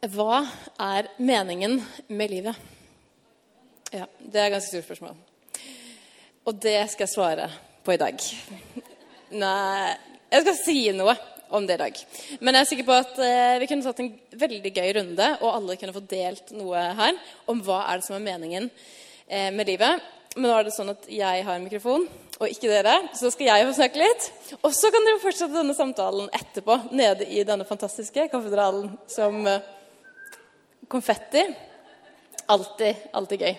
Hva er meningen med livet? Ja, Det er et ganske stort spørsmål. Og det skal jeg svare på i dag. Nei Jeg skal si noe om det i dag. Men jeg er sikker på at eh, vi kunne tatt en veldig gøy runde, og alle kunne fått delt noe her om hva er det som er meningen eh, med livet. Men nå er det sånn at jeg har en mikrofon, og ikke dere. Så skal jeg få snakke litt. Og så kan dere fortsette denne samtalen etterpå nede i denne fantastiske katedralen som eh, konfetti. Alltid, alltid gøy.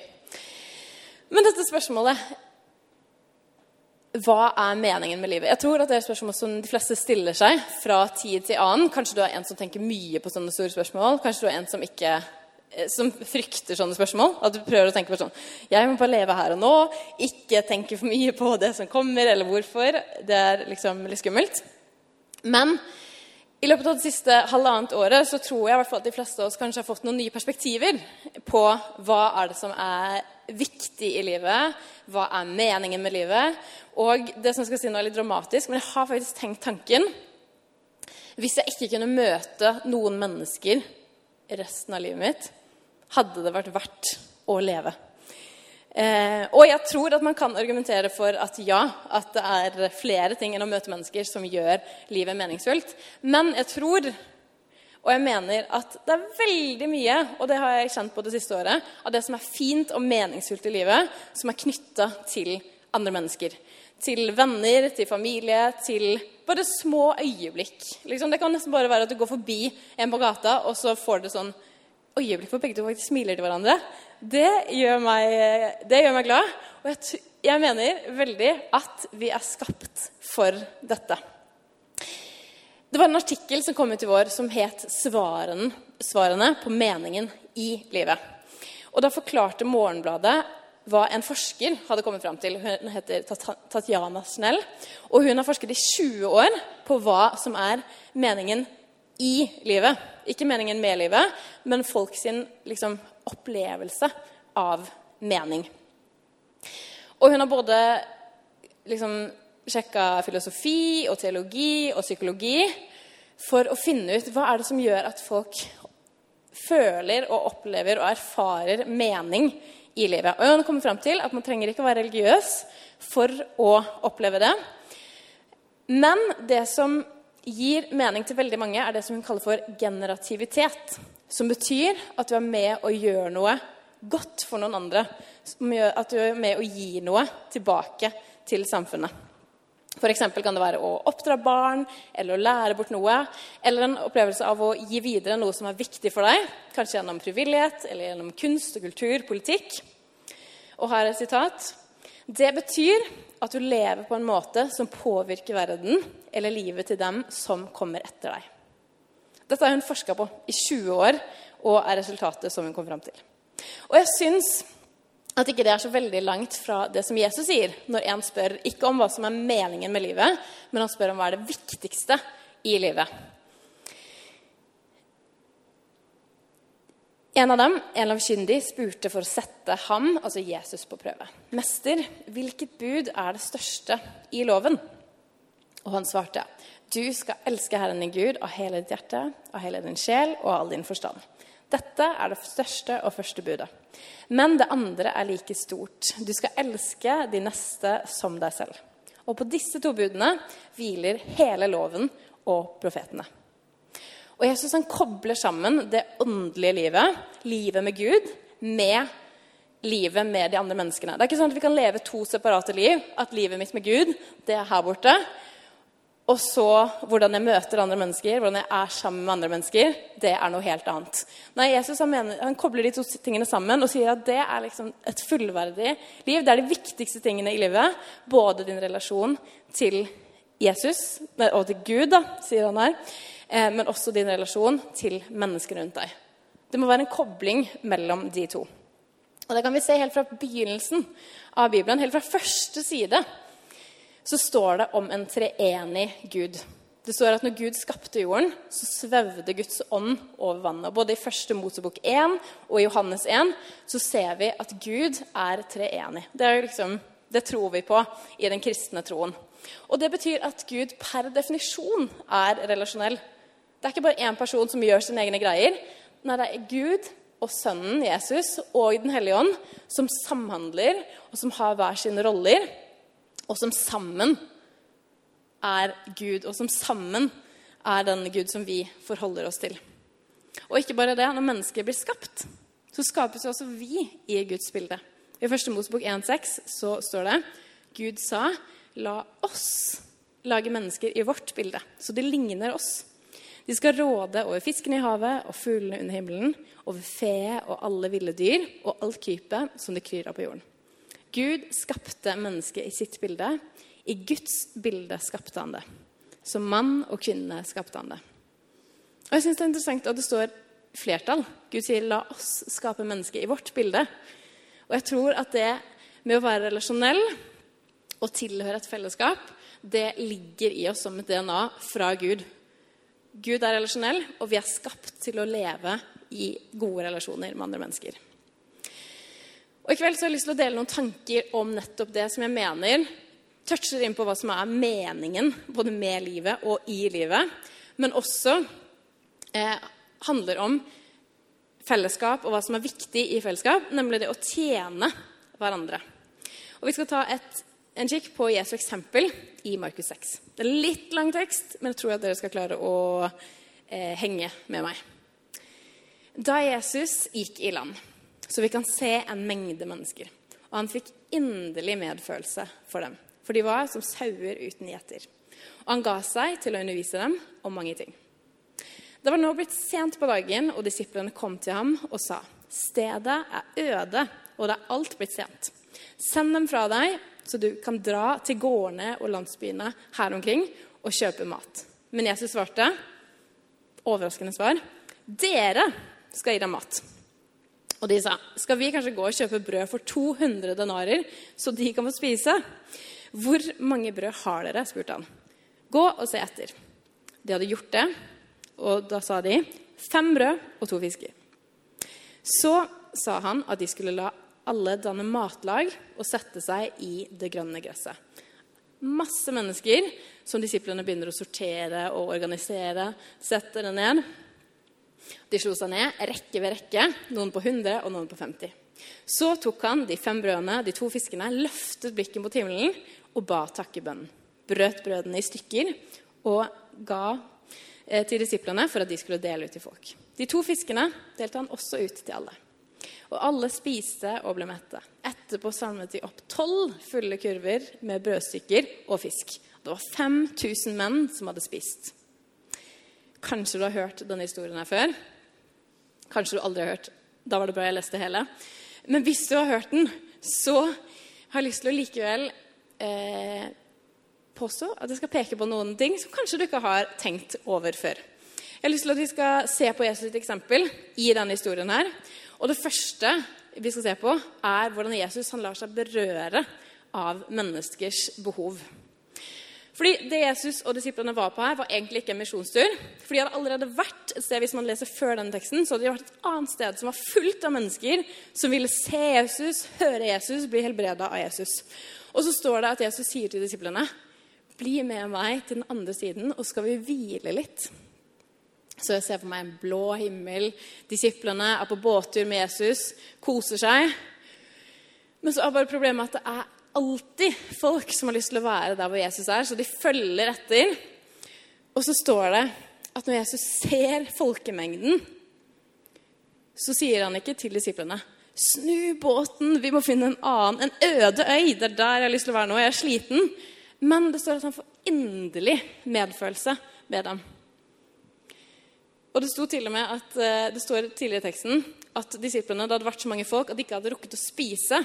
Men dette spørsmålet Hva er meningen med livet? Jeg tror at det er et spørsmål som de fleste stiller seg fra tid til annen. Kanskje du er en som tenker mye på sånne store spørsmål. Kanskje du er en som ikke som frykter sånne spørsmål. At du prøver å tenke på sånn Jeg må bare leve her og nå. Ikke tenke for mye på det som kommer, eller hvorfor. Det er liksom litt skummelt. Men i løpet av det siste halvannet året så tror jeg i hvert fall at de fleste av oss kanskje har fått noen nye perspektiver på hva er det som er viktig i livet, hva er meningen med livet. Og det som jeg skal si nå er litt dramatisk, men jeg har faktisk tenkt tanken Hvis jeg ikke kunne møte noen mennesker resten av livet mitt, hadde det vært verdt å leve. Eh, og jeg tror at man kan argumentere for at ja, at det er flere ting enn å møte mennesker som gjør livet meningsfullt. Men jeg tror, og jeg mener, at det er veldig mye, og det har jeg kjent på det siste året, av det som er fint og meningsfullt i livet, som er knytta til andre mennesker. Til venner, til familie, til bare små øyeblikk. Liksom, det kan nesten bare være at du går forbi en på gata, og så får du sånn øyeblikk hvor begge to faktisk smiler til hverandre. Det gjør meg, det gjør meg glad. Og jeg, jeg mener veldig at vi er skapt for dette. Det var en artikkel som kom ut i vår som het 'Svarene, svarene på meningen i livet'. Og Da forklarte Morgenbladet hva en forsker hadde kommet fram til. Hun heter Tatjana Snell. Og hun har forsket i 20 år på hva som er meningen i livet. Ikke meningen med livet, men folk sin liksom, opplevelse av mening. Og hun har både liksom, sjekka filosofi og teologi og psykologi for å finne ut hva er det som gjør at folk føler og opplever og erfarer mening i livet. Og hun kommer fram til at man trenger ikke å være religiøs for å oppleve det. Men det som gir mening til veldig mange, er det som hun kaller for generativitet. Som betyr at du er med og gjør noe godt for noen andre. At du er med og gir noe tilbake til samfunnet. F.eks. kan det være å oppdra barn eller å lære bort noe. Eller en opplevelse av å gi videre noe som er viktig for deg. Kanskje gjennom frivillighet eller gjennom kunst og kultur, politikk. Og her er et sitat. Det betyr at du lever på en måte som påvirker verden eller livet til dem som kommer etter deg. Dette har hun forska på i 20 år, og er resultatet som hun kom fram til. Og jeg syns at ikke det er så veldig langt fra det som Jesus sier når en spør ikke om hva som er meningen med livet, men han spør om hva er det viktigste i livet. En av dem, en lavkyndig, spurte for å sette ham, altså Jesus, på prøve. 'Mester, hvilket bud er det største i loven?' Og han svarte, 'Du skal elske Herren din Gud av hele ditt hjerte, av hele din sjel og av all din forstand.' Dette er det største og første budet. Men det andre er like stort. Du skal elske de neste som deg selv. Og på disse to budene hviler hele loven og profetene. Og Jesus han kobler sammen det åndelige livet, livet med Gud, med livet med de andre menneskene. Det er ikke sånn at vi kan leve to separate liv. At livet mitt med Gud, det er her borte. Og så hvordan jeg møter andre mennesker, hvordan jeg er sammen med andre mennesker, det er noe helt annet. Nei, Jesus han, mener, han kobler de to tingene sammen og sier at det er liksom et fullverdig liv. Det er de viktigste tingene i livet. Både din relasjon til Jesus og til Gud, da, sier han her, eh, men også din relasjon til mennesker rundt deg. Det må være en kobling mellom de to. Og Det kan vi se helt fra begynnelsen av Bibelen. Helt fra første side så står det om en treenig Gud. Det står at når Gud skapte jorden, så svevde Guds ånd over vannet. Både i første Mosebok 1 og i Johannes 1 så ser vi at Gud er treenig. Det, liksom, det tror vi på i den kristne troen. Og det betyr at Gud per definisjon er relasjonell. Det er ikke bare én person som gjør sine egne greier. Nei, det er Gud og Sønnen Jesus og Den hellige ånd som samhandler, og som har hver sine roller, og som sammen er Gud, og som sammen er den Gud som vi forholder oss til. Og ikke bare det, når mennesker blir skapt, så skapes jo også vi i Guds bilde. I 1. Mosebok 1,6 så står det Gud sa, la oss lage mennesker i vårt bilde, så de ligner oss. De skal råde over fiskene i havet og fuglene under himmelen, over fe og alle ville dyr og alt krypet som det kryr av på jorden. Gud skapte mennesket i sitt bilde. I Guds bilde skapte han det. Som mann og kvinne skapte han det. Og jeg synes Det er interessant at det står flertall. Gud sier 'la oss skape mennesket i vårt bilde'. Og jeg tror at det med å være relasjonell og tilhøre et fellesskap, det ligger i oss som et DNA fra Gud. Gud er relasjonell, og vi er skapt til å leve i gode relasjoner med andre mennesker. Og I kveld så har jeg lyst til å dele noen tanker om nettopp det som jeg mener toucher inn på hva som er meningen både med livet og i livet, men også eh, handler om fellesskap og hva som er viktig i fellesskap, nemlig det å tjene hverandre. Og Vi skal ta et en kikk på Jesu eksempel i Markus 6. Det er litt lang tekst, men jeg tror at dere skal klare å eh, henge med meg. Da Jesus gikk i land, så vi kan se en mengde mennesker, og han fikk inderlig medfølelse for dem, for de var som sauer uten gjeter. Og han ga seg til å undervise dem om mange ting. Det var nå blitt sent på dagen, og disiplene kom til ham og sa:" Stedet er øde, og det er alt blitt sent. Send dem fra deg så du kan dra til gårdene og landsbyene her omkring og kjøpe mat. Men Jesus svarte, overraskende svar, dere skal gi dem mat. Og de sa, skal vi kanskje gå og kjøpe brød for 200 denarer, så de kan få spise? Hvor mange brød har dere? spurte han. Gå og se etter. De hadde gjort det, og da sa de, fem brød og to fisker. Så sa han at de skulle la alle danne matlag og sette seg i det grønne gresset. Masse mennesker som disiplene begynner å sortere og organisere. Setter det ned. De slo seg ned rekke ved rekke, noen på 100 og noen på 50. Så tok han de fem brødene, de to fiskene, løftet blikket mot himmelen og ba takkebønnen. Brøt brødene i stykker og ga eh, til disiplene for at de skulle dele ut til folk. De to fiskene delte han også ut til alle. Og alle spiste og ble mette. Etterpå samlet de opp tolv fulle kurver med brødstykker og fisk. Det var 5000 menn som hadde spist. Kanskje du har hørt denne historien her før. Kanskje du aldri har hørt. Da var det bra jeg leste hele. Men hvis du har hørt den, så har jeg lyst til å likevel eh, påstå at jeg skal peke på noen ting som kanskje du ikke har tenkt over før. Jeg har lyst til at vi skal se på Jesus sitt eksempel i denne historien her. Og det første vi skal se på, er hvordan Jesus lar seg berøre av menneskers behov. Fordi Det Jesus og disiplene var på her, var egentlig ikke en misjonstur. For de hadde allerede vært et sted, hvis man leser før denne teksten, så hadde de vært et annet sted som var fullt av mennesker som ville se Jesus, høre Jesus, bli helbreda av Jesus. Og så står det at Jesus sier til disiplene, 'Bli med meg til den andre siden, og skal vi hvile litt.' Så jeg ser for meg en blå himmel. Disiplene er på båttur med Jesus, koser seg. Men så er bare problemet at det er alltid folk som har lyst til å være der hvor Jesus er, så de følger etter. Og så står det at når Jesus ser folkemengden, så sier han ikke til disiplene Snu båten, vi må finne en annen, en øde øy. Det er der jeg har lyst til å være nå. Jeg er sliten. Men det står at han får inderlig medfølelse med dem. Og det sto til og med at eh, det står tidligere i teksten at disiplene, det hadde vært så mange folk at de ikke hadde rukket å spise.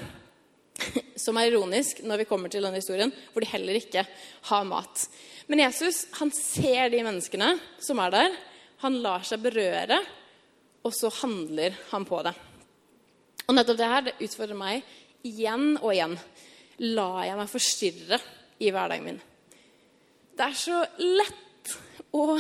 Som er ironisk når vi kommer til denne historien, hvor de heller ikke har mat. Men Jesus han ser de menneskene som er der. Han lar seg berøre, og så handler han på det. Og nettopp det her det utfordrer meg igjen og igjen. Lar jeg meg forstyrre i hverdagen min? Det er så lett å,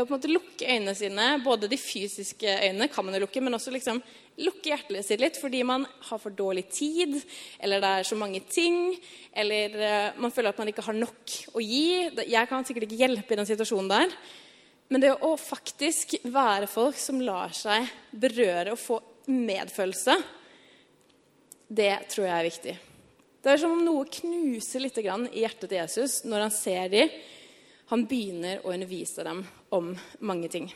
å på en måte lukke øynene sine. Både de fysiske øynene kan man jo lukke, men også liksom lukke hjertet sitt litt fordi man har for dårlig tid, eller det er så mange ting, eller uh, man føler at man ikke har nok å gi. Jeg kan sikkert ikke hjelpe i den situasjonen der. Men det å faktisk være folk som lar seg berøre og få medfølelse, det tror jeg er viktig. Det er som om noe knuser litt i hjertet til Jesus når han ser dem. Han begynner å undervise dem om mange ting.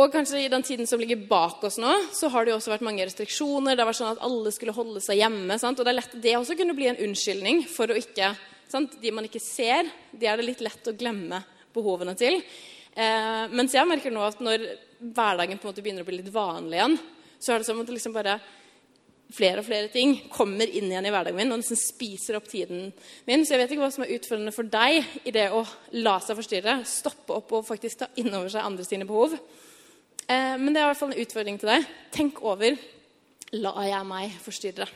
Og kanskje i den tiden som ligger bak oss nå, så har det jo også vært mange restriksjoner. Det har vært sånn at alle skulle holde seg hjemme. Sant? Og det er lett det også kunne bli en unnskyldning for å ikke sant? De man ikke ser, de er det litt lett å glemme behovene til. Eh, mens jeg merker nå at når hverdagen på en måte begynner å bli litt vanlig igjen, så er det som at det liksom bare flere og flere ting kommer inn igjen i hverdagen min og nesten spiser opp tiden min. Så jeg vet ikke hva som er utfordrende for deg i det å la seg forstyrre, stoppe opp og faktisk ta inn over seg andre sine behov. Eh, men det er i hvert fall en utfordring til deg. Tenk over lar jeg meg forstyrre.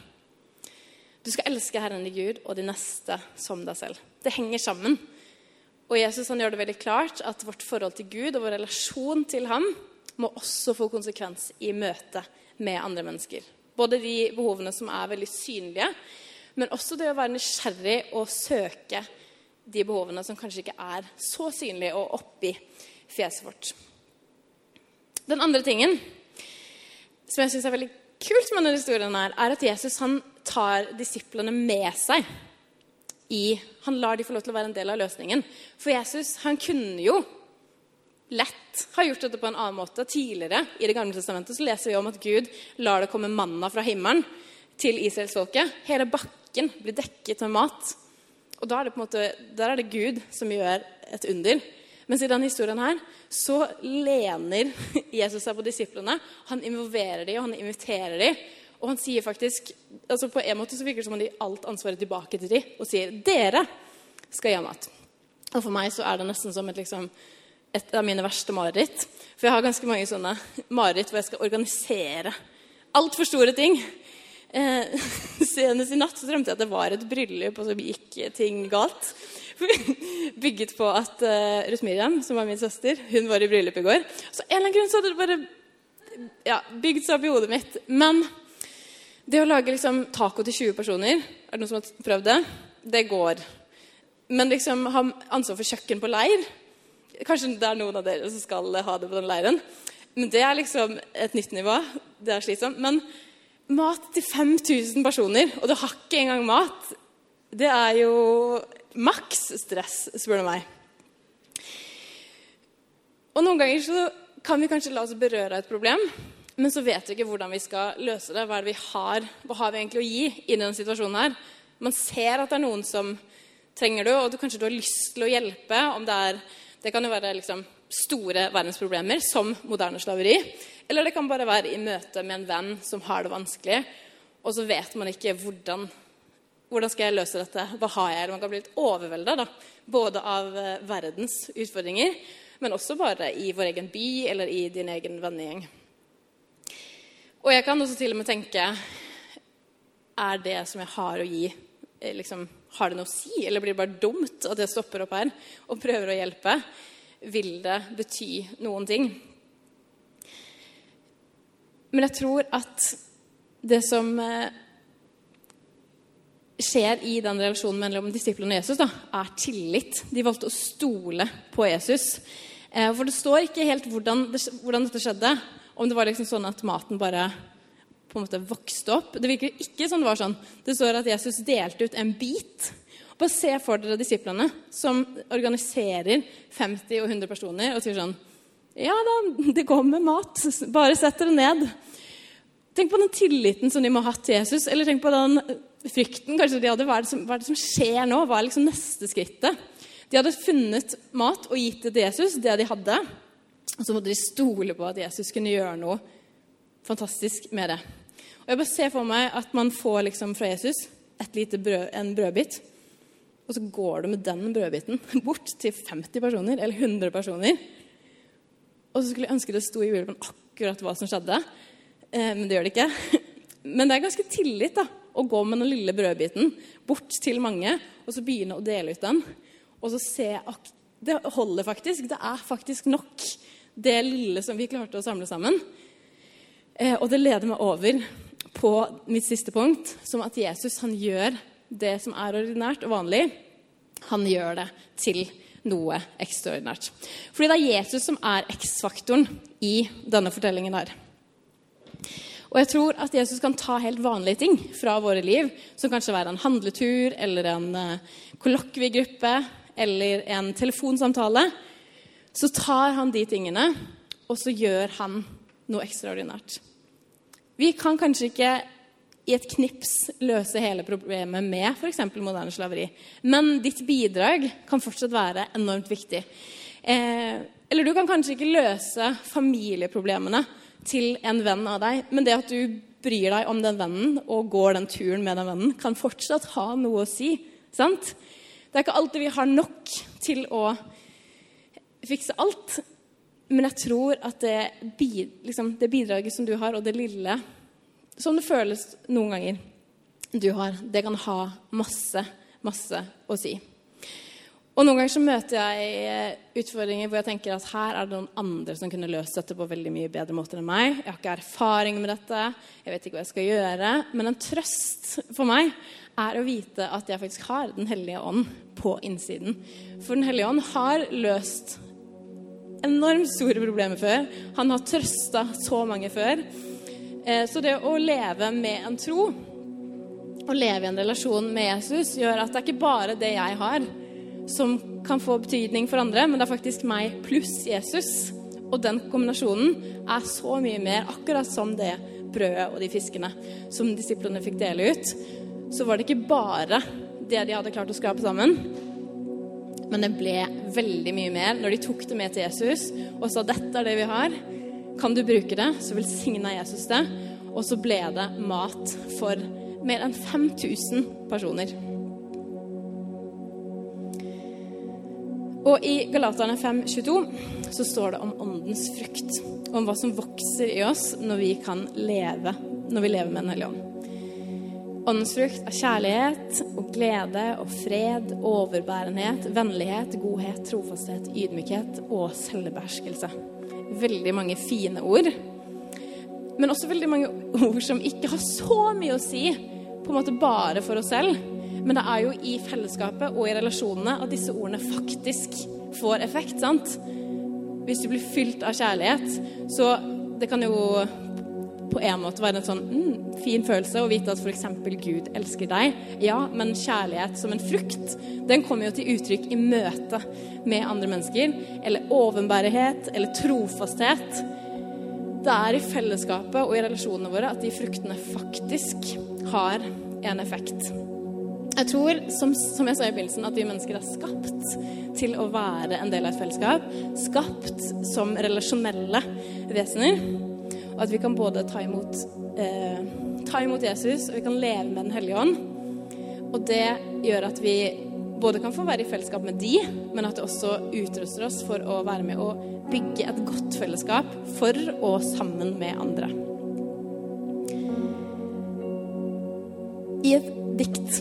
Du skal elske Herren din Gud og de neste som deg selv. Det henger sammen. Og Jesus han gjør det veldig klart at vårt forhold til Gud og vår relasjon til ham må også få konsekvens i møte med andre mennesker. Både de behovene som er veldig synlige, men også det å være nysgjerrig og søke de behovene som kanskje ikke er så synlige og oppi fjeset vårt. Den andre tingen som jeg syns er veldig kult med denne historien, her, er at Jesus han tar disiplene med seg i Han lar de få lov til å være en del av løsningen. For Jesus han kunne jo lett har gjort dette på en annen måte. Tidligere i Det gamle testamentet så leser vi om at Gud lar det komme manna fra himmelen til israelsfolket. Hele bakken blir dekket med mat. Og da er det på en måte, der er det Gud som gjør et under. Mens i denne historien her så lener Jesus seg på disiplene. Han involverer dem, og han inviterer dem. Og han sier faktisk altså På en måte så virker det som han gir alt ansvaret tilbake til dem og sier dere skal gjøre mat. Og for meg så er det nesten som et, liksom, et av mine verste mareritt. For jeg har ganske mange sånne mareritt hvor jeg skal organisere altfor store ting. Eh, senest i natt så drømte jeg at det var et bryllup, og så gikk ting galt. Bygget på at eh, Ruth Miriam, som var min søster, hun var i bryllup i går. Så en eller annen grunn så hadde det bare ja, bygd seg opp i hodet mitt. Men det å lage liksom, taco til 20 personer, er det noen som har prøvd det? Det går. Men liksom ha ansvar for kjøkken på leir Kanskje det er noen av dere som skal ha det på den leiren. Men det er liksom et nytt nivå. Det er slitsomt. Men mat til 5000 personer, og du har ikke engang mat, det er jo maks stress, spør du meg. Og noen ganger så kan vi kanskje la oss berøre et problem men så vet vi ikke hvordan vi skal løse det. Hva, det vi har, hva har vi egentlig å gi i denne situasjonen her? Man ser at det er noen som trenger det, og du, kanskje du har lyst til å hjelpe. om Det er, det kan jo være liksom, store verdensproblemer, som moderne slaveri. Eller det kan bare være i møte med en venn som har det vanskelig, og så vet man ikke hvordan hvordan skal jeg løse dette? Hva har jeg? Man kan bli litt overvelda både av eh, verdens utfordringer, men også bare i vår egen by eller i din egen vennegjeng. Og jeg kan også til og med tenke Er det som jeg har å gi, eh, liksom, har det noe å si? Eller blir det bare dumt at jeg stopper opp her og prøver å hjelpe? Vil det bety noen ting? Men jeg tror at det som eh, skjer i den relasjonen mellom disiplene og Jesus, da, er tillit. De valgte å stole på Jesus. Eh, for det står ikke helt hvordan, det, hvordan dette skjedde. Om det var liksom sånn at maten bare på en måte vokste opp. Det virker ikke som det var sånn. Det står at Jesus delte ut en bit. Bare se for dere disiplene som organiserer 50 og 100 personer og sier sånn Ja da, det kommer mat. Bare sett dere ned. Tenk på den tilliten som de må ha hatt til Jesus. Eller tenk på den frykten kanskje de hadde. Hva er det som, er det som skjer nå? Hva er liksom neste skrittet? De hadde funnet mat og gitt det til Jesus, det de hadde. Og så måtte de stole på at Jesus kunne gjøre noe fantastisk med det. Og Jeg bare ser for meg at man får liksom fra Jesus brød, en brødbit, og så går du med den brødbiten bort til 50 personer eller 100 personer. Og så skulle jeg ønske det sto i Bibelen akkurat hva som skjedde. Eh, men det gjør det ikke. Men det er ganske tillit da, å gå med den lille brødbiten bort til mange, og så begynne å dele ut den. Og så se at det holder faktisk. Det er faktisk nok, det lille som vi klarte å samle sammen. Eh, og det leder meg over på mitt siste punkt, som at Jesus han gjør det som er ordinært og vanlig, han gjør det til noe ekstraordinært. Fordi det er Jesus som er X-faktoren i denne fortellingen her. Og jeg tror at Jesus kan ta helt vanlige ting fra våre liv, som kanskje være en handletur eller en uh, kollokviegruppe eller en telefonsamtale. Så tar han de tingene, og så gjør han noe ekstraordinært. Vi kan kanskje ikke i et knips løse hele problemet med f.eks. moderne slaveri. Men ditt bidrag kan fortsatt være enormt viktig. Eh, eller du kan kanskje ikke løse familieproblemene til en venn av deg, men det at du bryr deg om den vennen og går den turen med den vennen, kan fortsatt ha noe å si. Sant? Det er ikke alltid vi har nok til å fikse alt. Men jeg tror at det, liksom, det bidraget som du har, og det lille som det føles noen ganger du har, det kan ha masse, masse å si. Og Noen ganger så møter jeg eh, utfordringer hvor jeg tenker at her er det noen andre som kunne løst dette på veldig mye bedre måter enn meg. Jeg har ikke erfaring med dette, jeg vet ikke hva jeg skal gjøre. Men en trøst for meg er å vite at jeg faktisk har Den hellige ånd på innsiden. For Den hellige ånd har løst enormt store problemer før. Han har trøsta så mange før. Eh, så det å leve med en tro, å leve i en relasjon med Jesus, gjør at det er ikke bare det jeg har som kan få betydning for andre, men det er faktisk meg pluss Jesus. Og den kombinasjonen er så mye mer, akkurat som det brødet og de fiskene som disiplene fikk dele ut. Så var det ikke bare det de hadde klart å skrape sammen, men det ble veldig mye mer når de tok det med til Jesus og sa dette er det vi har. Kan du bruke det, så velsigna Jesus det. Og så ble det mat for mer enn 5000 personer. Og i Galaterne 5,22 så står det om åndens frukt. Om hva som vokser i oss når vi kan leve, når vi lever med Den hellige ånd. Åndens frukt er kjærlighet og glede og fred, overbærenhet, vennlighet, godhet, trofasthet, ydmykhet og selvbeherskelse. Veldig mange fine ord. Men også veldig mange ord som ikke har så mye å si på en måte bare for oss selv men det er jo i fellesskapet og i relasjonene at disse ordene faktisk får effekt. sant? Hvis du blir fylt av kjærlighet, så det kan jo på en måte være en sånn mm, fin følelse å vite at f.eks. Gud elsker deg. Ja, men kjærlighet som en frukt, den kommer jo til uttrykk i møte med andre mennesker. Eller ovenbærighet, eller trofasthet. Det er i fellesskapet og i relasjonene våre at de fruktene faktisk har en effekt. Jeg tror, som, som, jeg sa i begynnelsen, at vi mennesker er skapt til å være en del av et fellesskap. Skapt som relasjonelle vesener. Og at vi kan både ta imot, eh, ta imot Jesus, og vi kan leve med Den hellige ånd. Og det gjør at vi både kan få være i fellesskap med de, men at det også utruster oss for å være med og bygge et godt fellesskap for og sammen med andre. I et dikt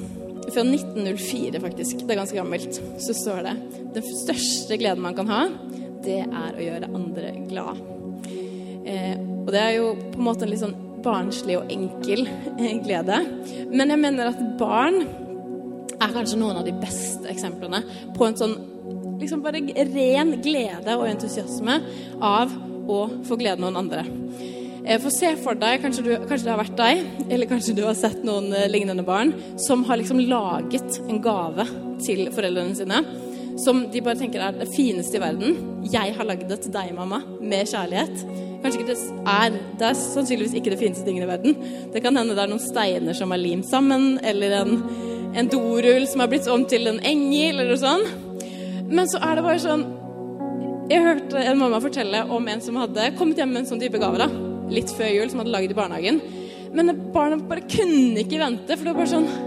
fra 1904, faktisk, det er ganske gammelt, så står det Den største gleden man kan ha, det er å gjøre andre glad. Eh, og det er jo på en måte en litt sånn barnslig og enkel eh, glede. Men jeg mener at barn er kanskje noen av de beste eksemplene på en sånn liksom bare ren glede og entusiasme av å få glede noen andre. Eh, for se for deg, kanskje, du, kanskje, det har vært deg, eller kanskje du har sett noen eh, lignende barn, som har liksom laget en gave til foreldrene sine. Som de bare tenker er det fineste i verden. 'Jeg har lagd det til deg, mamma', med kjærlighet. Kanskje ikke det er Det er sannsynligvis ikke det fineste tingen i verden. Det kan hende det er noen steiner som er limt sammen, eller en, en dorull som er blitt om til en engel, eller noe sånt. Men så er det bare sånn Jeg hørte en mamma fortelle om en som hadde kommet hjem med en sånn type gave. da litt før jul som hadde laget i barnehagen. Men barna bare kunne ikke vente, for det var bare sånn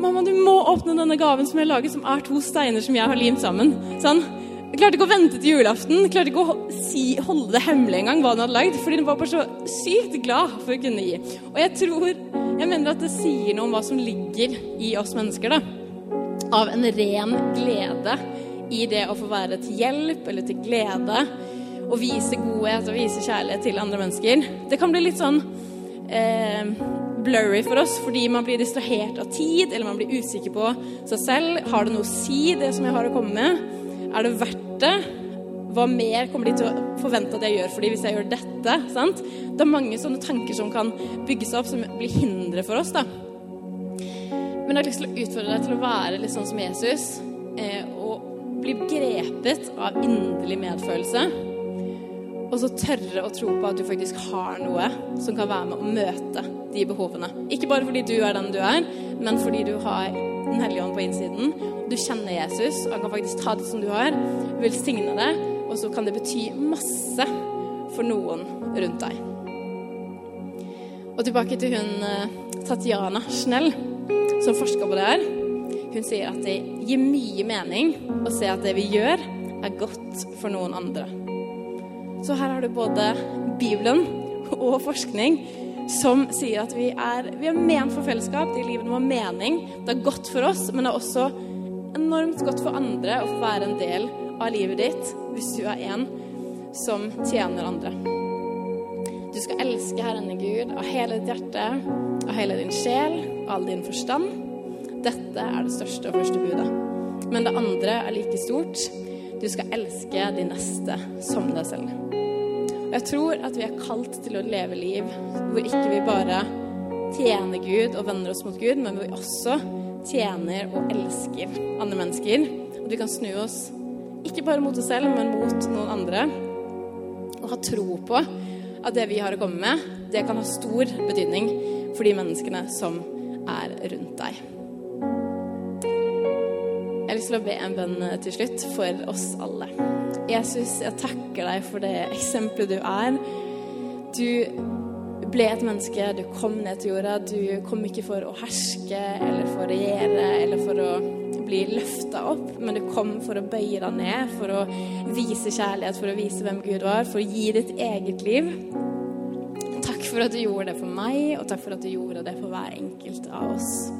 Mamma, du må åpne denne gaven som jeg har laget, som er to steiner som jeg har limt sammen. Sånn. Jeg klarte ikke å vente til julaften. Klarte ikke å si, holde det hemmelig engang hva hun hadde lagd, fordi hun var bare så sykt glad for å kunne gi. Og jeg tror Jeg mener at det sier noe om hva som ligger i oss mennesker, da. Av en ren glede i det å få være til hjelp eller til glede. Og vise godhet og vise kjærlighet til andre mennesker. Det kan bli litt sånn eh, blurry for oss fordi man blir distrahert av tid, eller man blir usikker på seg selv. Har det noe å si, det som jeg har å komme med? Er det verdt det? Hva mer kommer de til å forvente at jeg gjør for dem hvis jeg gjør dette? Sant? Det er mange sånne tanker som kan bygge seg opp, som blir hindre for oss. da. Men jeg har lyst til å utfordre deg til å være litt sånn som Jesus. Eh, og bli grepet av inderlig medfølelse. Og så tørre å tro på at du faktisk har noe som kan være med å møte de behovene. Ikke bare fordi du er den du er, men fordi du har Den hellige ånd på innsiden. Du kjenner Jesus, og han kan faktisk ta det som du har, velsigne det, og så kan det bety masse for noen rundt deg. Og tilbake til hun eh, Tatjana Schnell, som forsker på det her. Hun sier at det gir mye mening å se at det vi gjør, er godt for noen andre. Så her har du både Bibelen og forskning som sier at vi er, vi er ment for fellesskap. Det livet må ha mening. Det er godt for oss, men det er også enormt godt for andre å få være en del av livet ditt hvis du er en som tjener andre. Du skal elske Herren i Gud av hele ditt hjerte, av hele din sjel, av all din forstand. Dette er det største og første budet. Men det andre er like stort. Du skal elske de neste som deg selv. Jeg tror at vi er kalt til å leve liv hvor ikke vi bare tjener Gud og vender oss mot Gud, men hvor vi også tjener og elsker andre mennesker. Og vi kan snu oss ikke bare mot oss selv, men mot noen andre. Og ha tro på at det vi har å komme med, det kan ha stor betydning for de menneskene som er rundt deg. Jeg har lyst til å be en bønn til slutt for oss alle. Jesus, jeg takker deg for det eksempelet du er. Du ble et menneske, du kom ned til jorda. Du kom ikke for å herske eller for å regjere eller for å bli løfta opp, men du kom for å bøye deg ned, for å vise kjærlighet, for å vise hvem Gud var, for å gi ditt eget liv. Takk for at du gjorde det for meg, og takk for at du gjorde det for hver enkelt av oss.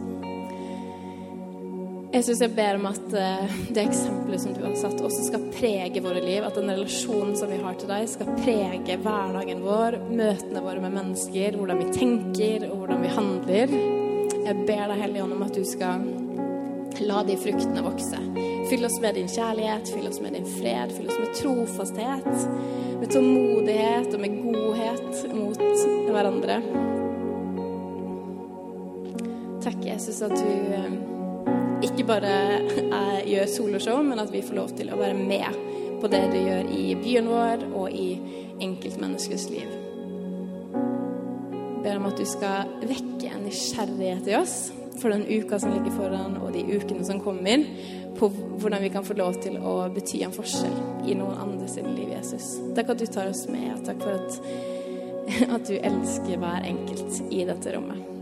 Jesus, jeg ber om at uh, det eksempelet som du har satt, også skal prege våre liv. At den relasjonen som vi har til deg, skal prege hverdagen vår, møtene våre med mennesker, hvordan vi tenker og hvordan vi handler. Jeg ber deg, Hellige Ånd, om at du skal la de fruktene vokse. Fyll oss med din kjærlighet, fyll oss med din fred, fyll oss med trofasthet, med tålmodighet og med godhet mot hverandre. Takk, Jesus, at du uh, ikke bare jeg gjør soloshow, men at vi får lov til å være med på det du gjør i byen vår og i enkeltmenneskets liv. Jeg ber om at du skal vekke en nysgjerrighet i oss for den uka som ligger foran, og de ukene som kommer, på hvordan vi kan få lov til å bety en forskjell i noen andre sin liv, Jesus. Takk at du tar oss med, takk for at, at du elsker hver enkelt i dette rommet.